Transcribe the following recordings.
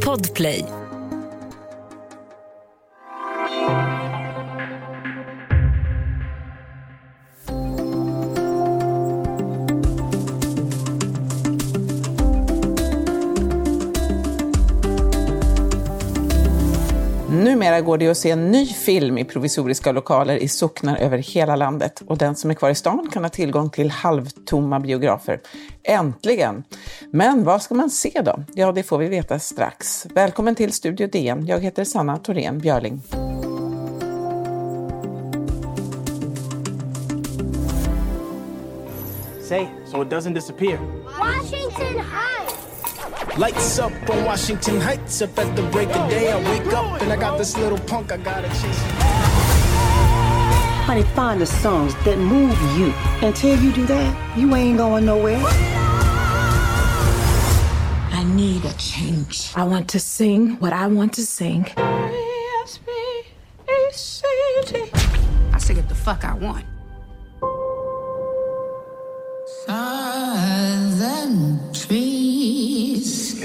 Podplay. Numera går det att se en ny film i provisoriska lokaler i socknar över hela landet och den som är kvar i stan kan ha tillgång till halvtomma biografer. Äntligen! Men vad ska man se då? Ja, det får vi veta strax. Välkommen till Studio DN. Jag heter Sanna Thorén Björling. Say, so it doesn't disappear. Washington Heights! Lights up on Washington Heights. Up at the break of day, I wake up and I got this little punk I gotta chase. Honey, find the songs that move you. Until you do that, you ain't going nowhere. I need a change. I want to sing what I want to sing. I say what the fuck I want.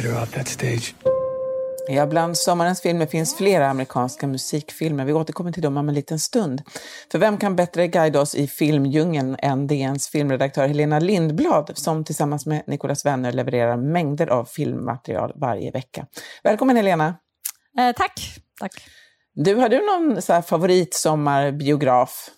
Off that stage. Ja, bland sommarens filmer finns flera amerikanska musikfilmer. Vi återkommer till dem om en liten stund. För vem kan bättre guida oss i filmdjungeln än DNs filmredaktör Helena Lindblad som tillsammans med Nicolas Wenner levererar mängder av filmmaterial varje vecka. Välkommen Helena! Eh, tack. tack. Du, har du någon så här favoritsommarbiograf?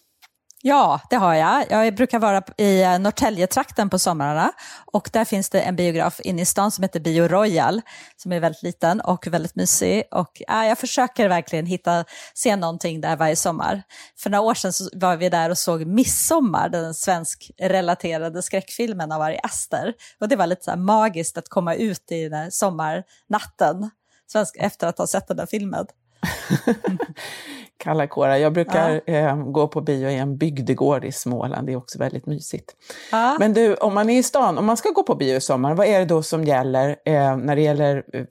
Ja, det har jag. Jag brukar vara i eh, Norrtäljetrakten på somrarna och där finns det en biograf inne i stan som heter Bio Royal som är väldigt liten och väldigt mysig. Och, äh, jag försöker verkligen hitta, se någonting där varje sommar. För några år sedan så var vi där och såg Midsommar, den svensk-relaterade skräckfilmen av Ari Aster. Och det var lite så här magiskt att komma ut i den sommarnatten svensk, efter att ha sett den där filmen. Kalla kårar. Jag brukar ja. eh, gå på bio i en bygdegård i Småland. Det är också väldigt mysigt. Ja. Men du, om man är i stan, om man ska gå på bio i sommar, vad är det då som gäller eh, när det gäller eh,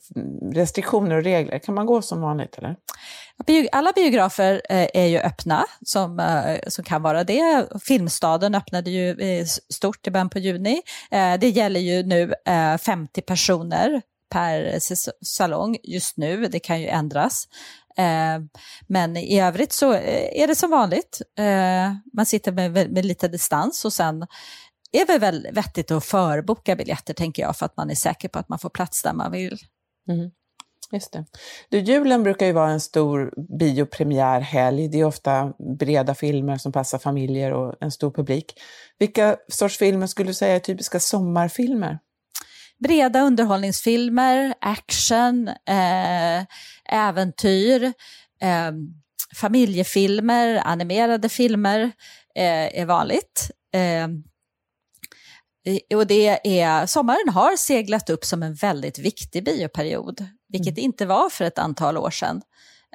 restriktioner och regler? Kan man gå som vanligt eller? Alla biografer eh, är ju öppna, som, eh, som kan vara det. Filmstaden öppnade ju stort i början på juni. Det gäller ju nu 50 personer per salong just nu, det kan ju ändras. Eh, men i övrigt så eh, är det som vanligt. Eh, man sitter med, med lite distans och sen är det väl vettigt att förboka biljetter tänker jag för att man är säker på att man får plats där man vill. Mm. Just det. Du, julen brukar ju vara en stor biopremiärhelg. Det är ofta breda filmer som passar familjer och en stor publik. Vilka sorts filmer skulle du säga är typiska sommarfilmer? Breda underhållningsfilmer, action, eh, äventyr, eh, familjefilmer, animerade filmer eh, är vanligt. Eh, och det är, sommaren har seglat upp som en väldigt viktig bioperiod, vilket mm. inte var för ett antal år sedan.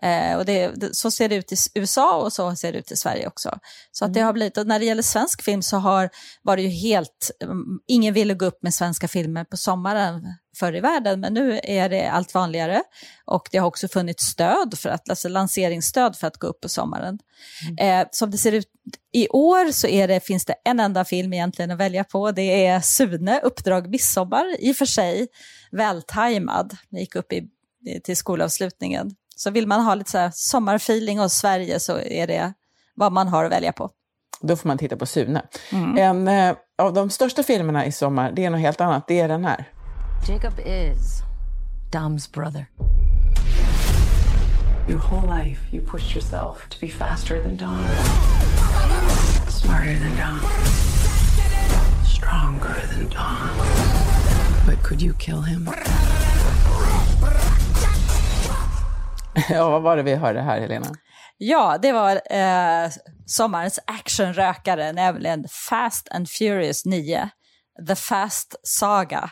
Eh, och det, det, så ser det ut i USA och så ser det ut i Sverige också. Så att det mm. har blivit, och när det gäller svensk film så har, var det ju helt, um, ingen ville gå upp med svenska filmer på sommaren förr i världen, men nu är det allt vanligare. Och det har också funnits stöd, för att, alltså lanseringsstöd för att gå upp på sommaren. Mm. Eh, som det ser ut i år så är det, finns det en enda film egentligen att välja på. Det är Sune, Uppdrag midsommar, i och för sig vältajmad. Den gick upp i, till skolavslutningen. Så vill man ha lite så här sommarfeeling hos Sverige så är det vad man har att välja på. Då får man titta på Sune. Mm. En eh, av de största filmerna i sommar, det är något helt annat. Det är den här. Jacob is Dom's brother. Your whole life you pushed yourself to be faster than Dom. Smarter than Dom. Stronger than Dom. But could you kill him? ja, vad var det vi hörde här, Helena? Ja, det var eh, sommarens actionrökare, nämligen Fast and Furious 9, The Fast Saga.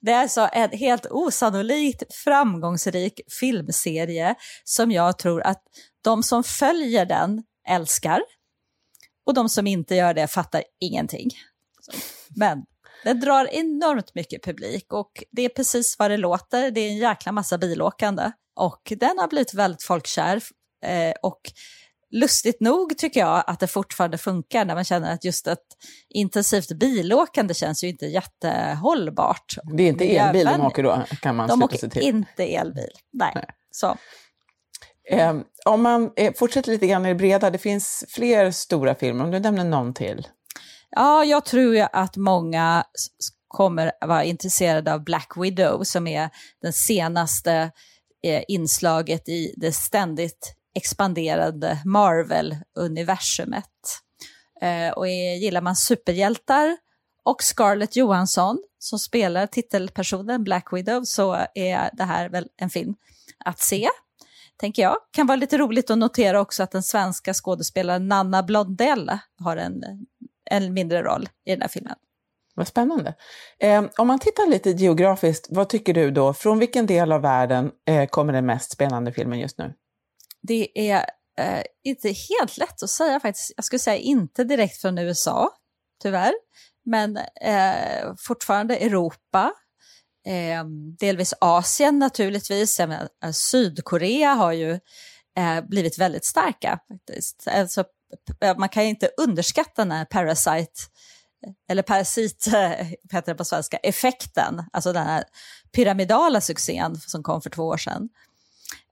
Det är alltså en helt osannolikt framgångsrik filmserie som jag tror att de som följer den älskar och de som inte gör det fattar ingenting. Men den drar enormt mycket publik och det är precis vad det låter, det är en jäkla massa bilåkande. Och den har blivit väldigt folkkär. Eh, och lustigt nog tycker jag att det fortfarande funkar när man känner att just ett intensivt bilåkande känns ju inte jättehållbart. Det är inte elbil de åker då, kan man De sluta sig åker till. inte elbil, nej. Nej. Så. Eh, om man eh, fortsätter lite grann i det breda, det finns fler stora filmer, om du nämner någon till. Ja, jag tror ju att många kommer vara intresserade av Black Widow som är den senaste eh, inslaget i det ständigt expanderande Marvel-universumet. Eh, och är, gillar man superhjältar och Scarlett Johansson som spelar titelpersonen Black Widow så är det här väl en film att se, tänker jag. Kan vara lite roligt att notera också att den svenska skådespelaren Nanna Blondell har en, en mindre roll i den här filmen. Vad spännande. Eh, om man tittar lite geografiskt, vad tycker du då? Från vilken del av världen eh, kommer den mest spännande filmen just nu? Det är eh, inte helt lätt att säga faktiskt. Jag skulle säga inte direkt från USA, tyvärr. Men eh, fortfarande Europa, eh, delvis Asien naturligtvis. Jag menar, eh, Sydkorea har ju eh, blivit väldigt starka faktiskt. Alltså, man kan ju inte underskatta när Parasite, eller Parasit, heter det på svenska, effekten. Alltså den här pyramidala succén som kom för två år sedan.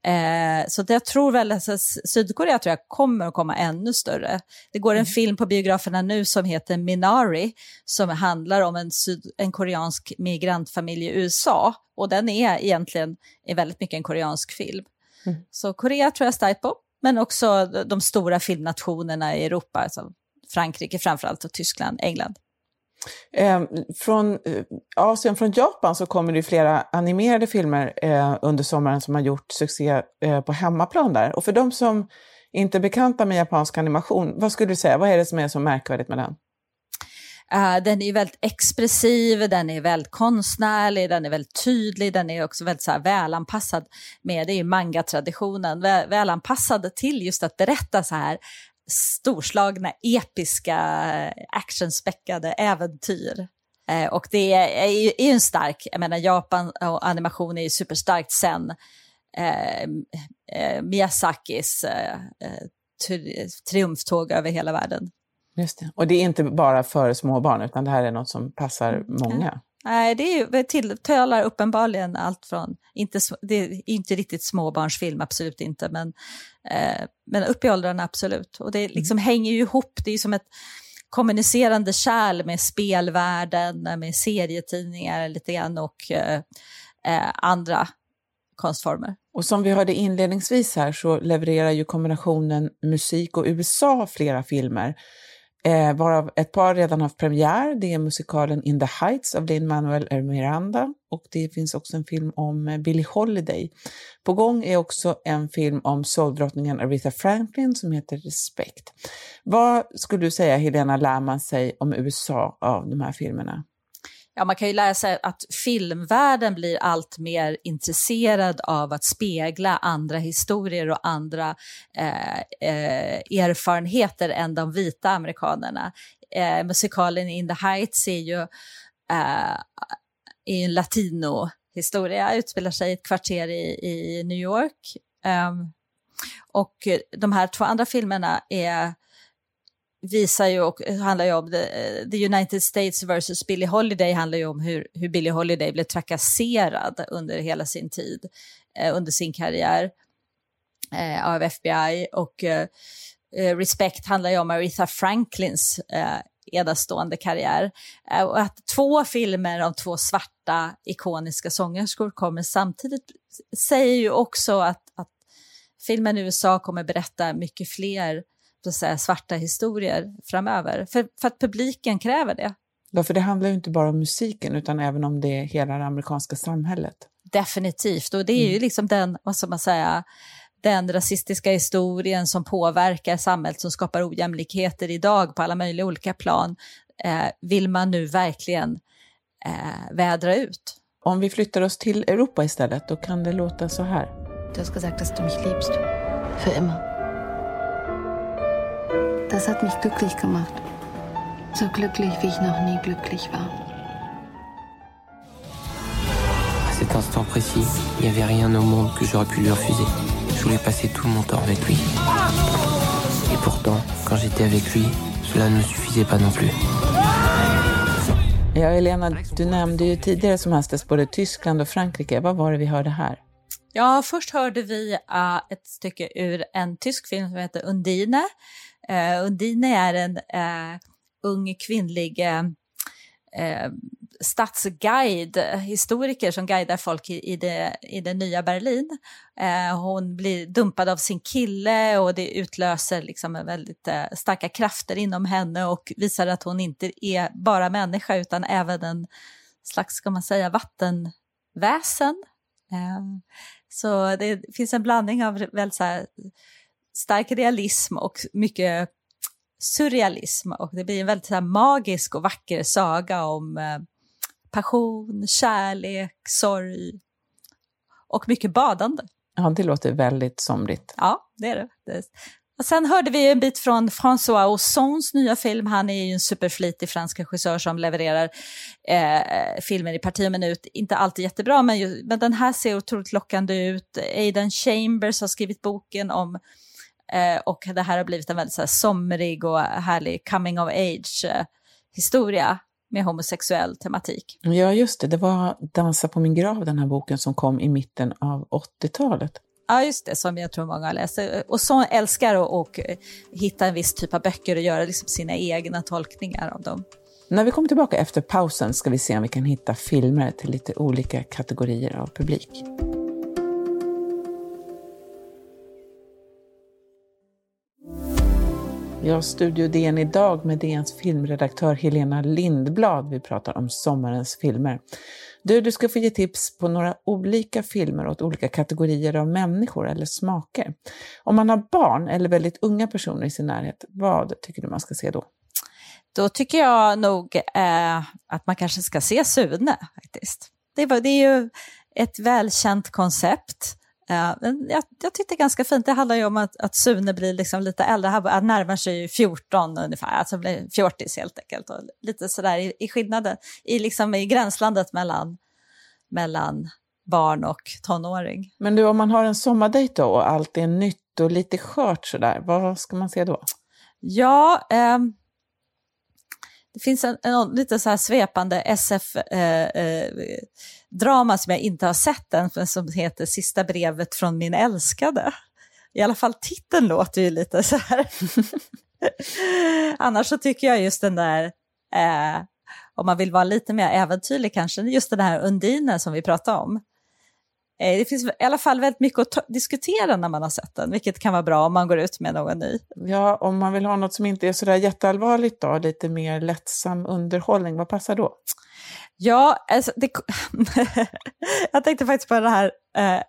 Eh, så jag tror väl, alltså, S- Sydkorea tror jag kommer att komma ännu större. Det går en film på biograferna nu som heter Minari, som handlar om en, syd, en koreansk migrantfamilj i USA. Och den är egentligen är väldigt mycket en koreansk film. Så Korea tror jag starkt på, men också de, stora filmnationerna i Europa, alltså Frankrike framförallt och Tyskland, England. Eh, från Asien, från Japan, så kommer det flera animerade filmer eh, under sommaren som har gjort succé eh, på hemmaplan där. Och för de som inte är bekanta med japansk animation, vad skulle du säga, vad är det som är så märkvärdigt med den? Eh, den är väldigt expressiv, den är väldigt konstnärlig, den är väldigt tydlig, den är också väldigt så här, välanpassad med, det är ju manga-traditionen, vä välanpassad till just att berätta så här storslagna, episka, actionspäckade äventyr. Eh, och det är, är, är en stark, jag menar Japan och animation är ju superstarkt sen eh, eh, Miyazakis eh, eh, tri triumftåg över hela världen. Just det. Och det är inte bara för små barn, utan det här är något som passar många. Nej, det tilltalar uppenbarligen allt från, inte, det är inte riktigt småbarnsfilm, absolut inte, men, eh, men upp i åldrarna absolut. Och det liksom hänger ju ihop, det är som ett kommunicerande kärl med spelvärlden, med serietidningar lite grann och eh, eh, andra konstformer. Och som vi hörde inledningsvis här så levererar ju kombinationen musik och USA flera filmer. Eh, varav ett par redan haft premiär. Det är musikalen In the Heights av Lin-Manuel Miranda och det finns också en film om eh, Billie Holiday. På gång är också en film om soldrottningen Aretha Franklin som heter Respect. Vad skulle du säga, Helena, lär man sig om USA av de här filmerna? Ja, man kan ju lära sig att filmvärlden blir allt mer intresserad av att spegla andra historier och andra eh, eh, erfarenheter än de vita amerikanerna. Eh, musikalen In the Heights är ju eh, är en latino-historia, utspelar sig i ett kvarter i, i New York. Um, och de här två andra filmerna är visar ju och handlar ju om the, eh, the United States versus Billie Holiday handlar ju om hur, hur Billie Holiday blev trakasserad under hela sin tid, eh, under sin karriär eh, av FBI och eh, eh, Respect handlar ju om Aretha Franklins eh, enastående karriär. Eh, och att två filmer om två svarta ikoniska sångerskor kommer samtidigt säger ju också att, att filmen i USA kommer berätta mycket fler så att säga, svarta historier framöver. För, för att publiken kräver det. Ja, för det handlar ju inte bara om musiken utan även om det hela det amerikanska samhället. Definitivt, och det är ju liksom den, vad ska man säga, den rasistiska historien som påverkar samhället, som skapar ojämlikheter idag på alla möjliga olika plan, eh, vill man nu verkligen eh, vädra ut. Om vi flyttar oss till Europa istället, då kan det låta så här. Du hast gesagt, dass du mich liebst. Für immer. Das hat mich glücklich gemacht. So glücklich, wie ich noch nie glücklich war. À cet instant précis, il n'y avait rien au monde que j'aurais pu lui refuser. Je voulais passer tout mon temps avec lui. Et pourtant, quand j'étais avec lui, cela ne suffisait pas non plus. Ja, Elena, du nämnde ju tidigare som hastigast både Tyskland och Frankrike. Vad var det vi hörde här? Ja, först hörde vi uh, ett stycke ur en tysk film som heter Undine. Eh, Undine är en eh, ung kvinnlig eh, eh, stadsguide, historiker som guidar folk i, i, det, i det nya Berlin. Eh, hon blir dumpad av sin kille och det utlöser liksom väldigt eh, starka krafter inom henne och visar att hon inte är bara människa utan även en slags, ska man säga, vattenväsen. Eh, så det finns en blandning av väldigt så här, stark realism och mycket surrealism och det blir en väldigt så här, magisk och vacker saga om eh, passion, kärlek, sorg och mycket badande. Ja, det låter väldigt somrigt. Ja, det är det. det Och sen hörde vi en bit från François Ozons nya film. Han är ju en superflitig fransk regissör som levererar eh, filmer i parti och minut. Inte alltid jättebra, men, ju, men den här ser otroligt lockande ut. Aidan Chambers har skrivit boken om eh, och det här har blivit en väldigt så här, somrig och härlig coming of age eh, historia med homosexuell tematik. Ja, just det. Det var Dansa på min grav, den här boken som kom i mitten av 80-talet. Ja, just det, som jag tror många läser. Och så älskar att hitta en viss typ av böcker och göra liksom sina egna tolkningar av dem. När vi kommer tillbaka efter pausen ska vi se om vi kan hitta filmer till lite olika kategorier av publik. Vi har Studio DN idag med DNs filmredaktör Helena Lindblad. Vi pratar om sommarens filmer. Du, du ska få ge tips på några olika filmer åt olika kategorier av människor eller smaker. Om man har barn eller väldigt unga personer i sin närhet, vad tycker du man ska se då? Då tycker jag nog eh, att man kanske ska se Sune faktiskt. Det, var, det är ju ett välkänt koncept jag, jag tyckte ganska fint. Det handlar ju om att, att Sune blir liksom lite äldre, han närmar sig 14 ungefär, alltså blir fjortis helt enkelt. Och lite sådär i, i skillnaden, i, liksom i gränslandet mellan, mellan barn och tonåring. Men du, om man har en sommardejt då och allt är nytt och lite skört sådär, vad ska man se då? Ja, um, det finns en, en lite så här svepande SF-drama eh, eh, som jag inte har sett än, som heter Sista brevet från min älskade. I alla fall titeln låter ju lite så här. Annars så tycker jag just den där, eh, om man vill vara lite mer äventyrlig kanske, just den här Undinen som vi pratade om. Eh, det finns i alla fall väldigt mycket att diskutera när man har sett den, vilket kan vara bra om man går ut med någon ny. Ja, om man vill ha något som inte är sådär jätteallvarligt då, lite mer lättsam underhållning, vad passar då? Ja, alltså, det, jag tänkte faktiskt på den här eh,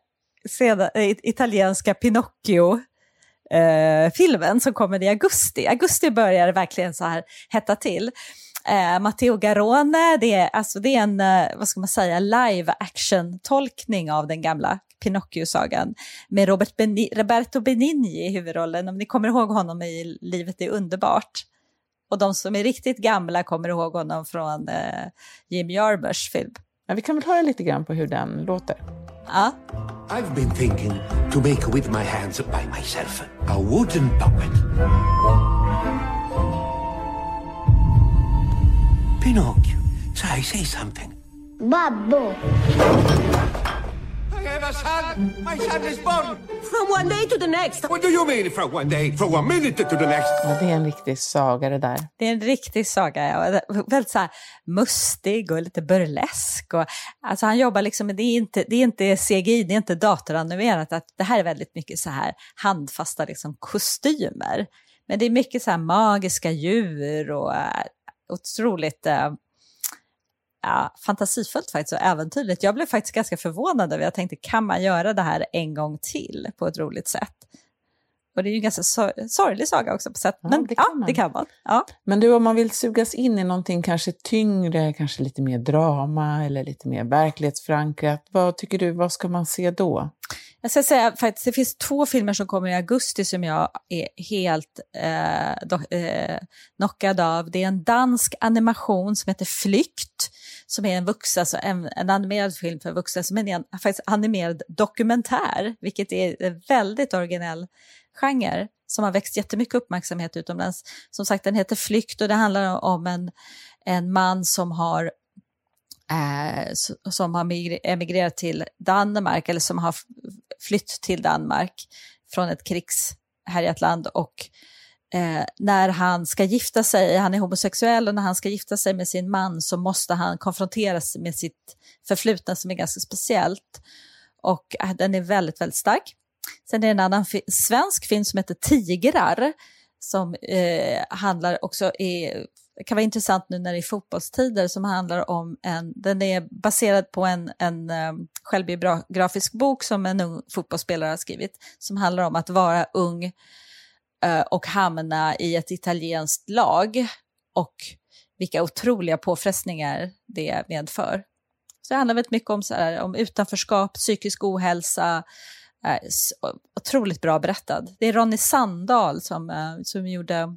sedan, italienska Pinocchio, eh, filmen som kommer i augusti. Augusti börjar verkligen så här hetta till. Eh, Matteo Garone, det är, alltså, det är en, eh, vad ska man säga, live action-tolkning av den gamla Pinocchio-sagan med Robert Beni Roberto Benigni i huvudrollen. Om ni kommer ihåg honom i Livet är underbart. Och de som är riktigt gamla kommer ihåg honom från eh, Jim Jarmusch film. Ja, vi kan väl höra lite grann på hur den låter. Ja. I've been thinking to make with my hands by myself a wooden puppet. Pinocchio, try say something. Babbo. I have a son! My son is born! From one day to the next. What do you mean from one day, from one minute to the next? Ja, det är en riktig saga det där. Det är en riktig saga, ja. Väldigt så här mustig och lite burlesk. Och, alltså han jobbar liksom, det är inte, det är inte CGI, det är inte datoranimerat. Att det här är väldigt mycket så här handfasta liksom, kostymer. Men det är mycket så här magiska djur och otroligt eh, ja, fantasifullt faktiskt och äventyrligt. Jag blev faktiskt ganska förvånad över, jag tänkte kan man göra det här en gång till på ett roligt sätt? Och det är ju en ganska sorglig saga också på sätt, ja, men det ja, man. det kan man. Ja. Men du, om man vill sugas in i någonting kanske tyngre, kanske lite mer drama eller lite mer verklighetsförankrat, vad tycker du, vad ska man se då? Jag ska säga faktiskt, det finns två filmer som kommer i augusti som jag är helt eh, do, eh, knockad av. Det är en dansk animation som heter Flykt, som är en, vuxna, alltså en, en animerad film för vuxna, som är en faktiskt animerad dokumentär, vilket är en väldigt originell genre. som har växt jättemycket uppmärksamhet utomlands. Som sagt, den heter Flykt och det handlar om en, en man som har eh, som har emigrerat till Danmark eller som har flytt till Danmark från ett krigshärjat land och eh, när han ska gifta sig, han är homosexuell och när han ska gifta sig med sin man så måste han konfronteras med sitt förflutna som är ganska speciellt. Och eh, den är väldigt, väldigt stark. Sen är det en annan fi svensk film som heter Tigrar som eh, handlar också, är, kan vara intressant nu när det är fotbollstider, som handlar om en, den är baserad på en, en um, självbiografisk bok som en ung fotbollsspelare har skrivit, som handlar om att vara ung uh, och hamna i ett italienskt lag och vilka otroliga påfrestningar det medför. Så det handlar väldigt mycket om, så här, om utanförskap, psykisk ohälsa, eh, otroligt bra berättad. Det är Ronny Sandahl som, eh, som gjorde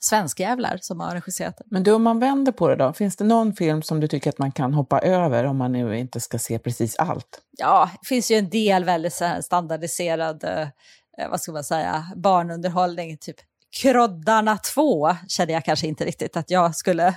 Svenskjävlar som har regisserat den. Men du, om man vänder på det då, finns det någon film som du tycker att man kan hoppa över om man nu inte ska se precis allt? Ja, det finns ju en del väldigt standardiserad, eh, vad ska man säga, barnunderhållning, typ Kroddarna 2 känner jag kanske inte riktigt att jag skulle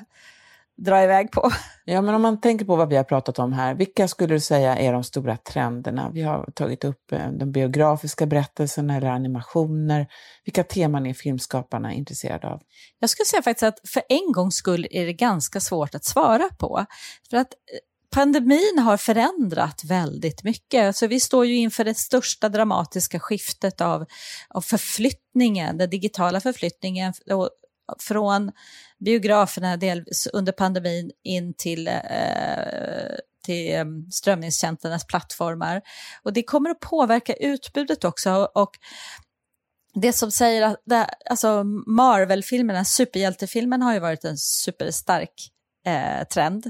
dra iväg på. Ja, men om man tänker på vad vi har pratat om här, vilka skulle du säga är de stora trenderna? Vi har tagit upp eh, de biografiska berättelserna eller animationer. Vilka teman är filmskaparna intresserade av? Jag skulle säga faktiskt att för en gångs skull är det ganska svårt att svara på. För att eh, pandemin har förändrat väldigt mycket. Så vi står ju inför det största dramatiska skiftet av, av förflyttningen, den digitala förflyttningen från biograferna delvis under pandemin in till, eh, till eh, strömningstjänsternas plattformar. Och det kommer att påverka utbudet också. Och det som säger att det, alltså Marvel-filmerna, superhjältefilmen har ju varit en superstark eh, trend.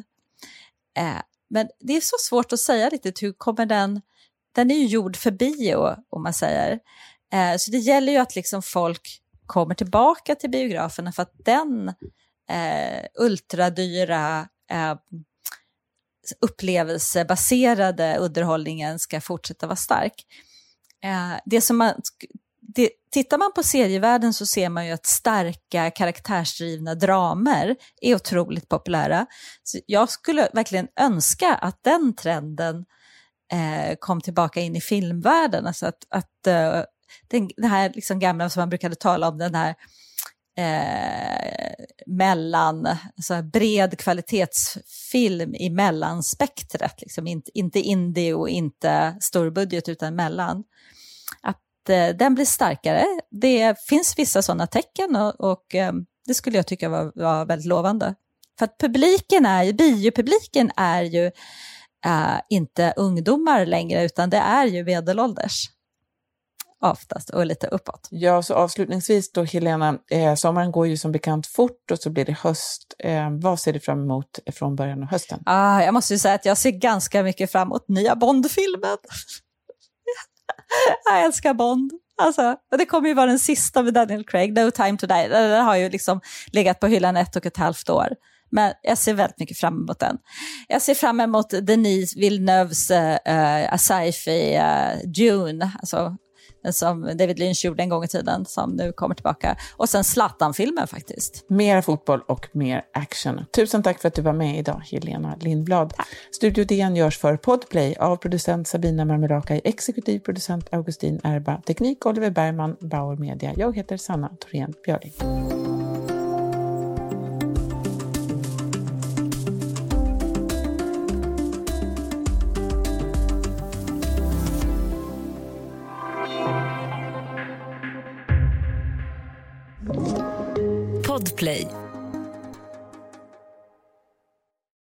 Eh, men det är så svårt att säga riktigt hur kommer den, den är ju gjord för bio om man säger. Eh, så det gäller ju att liksom folk kommer tillbaka till biograferna för att den eh, ultradyra eh, upplevelsebaserade underhållningen ska fortsätta vara stark. Eh, det som man, det, tittar man på serievärlden så ser man ju att starka karaktärsdrivna dramer är otroligt populära. Så jag skulle verkligen önska att den trenden eh, kom tillbaka in i filmvärlden. Alltså att, att eh, den, den, här liksom gamla som man brukade tala om, den här eh, mellan, alltså bred kvalitetsfilm i mellanspektret, liksom inte, inte indie och inte storbudget utan mellan. Att eh, den blir starkare, det finns vissa sådana tecken och, och eh, det skulle jag tycka var, var väldigt lovande. För att publiken är, biopubliken är ju eh, inte ungdomar längre, utan det är ju medelålders oftast och lite uppåt. Ja, så avslutningsvis då Helena, eh, sommaren går ju som bekant fort och så blir det höst. Eh, vad ser du fram emot från början av hösten? Ah, jag måste ju säga att jag ser ganska mycket fram emot nya Bond-filmen. jag älskar Bond. Alltså, det kommer ju vara den sista med Daniel Craig, No time to die. Den har ju liksom legat på hyllan ett och ett halvt år. Men jag ser väldigt mycket fram emot den. Jag ser fram emot Denise Villeneuves uh, sci-fi uh, Dune, alltså som David Lynch gjorde en gång i tiden, som nu kommer tillbaka. Och sen Zlatan-filmen faktiskt. Mer fotboll och mer action. Tusen tack för att du var med idag, Helena Lindblad. Tack. Studio DN görs för Podplay av producent Sabina Marmelakai, exekutiv producent Augustin Erba, teknik Oliver Bergman, Bauer Media. Jag heter Sanna Thorén Björling.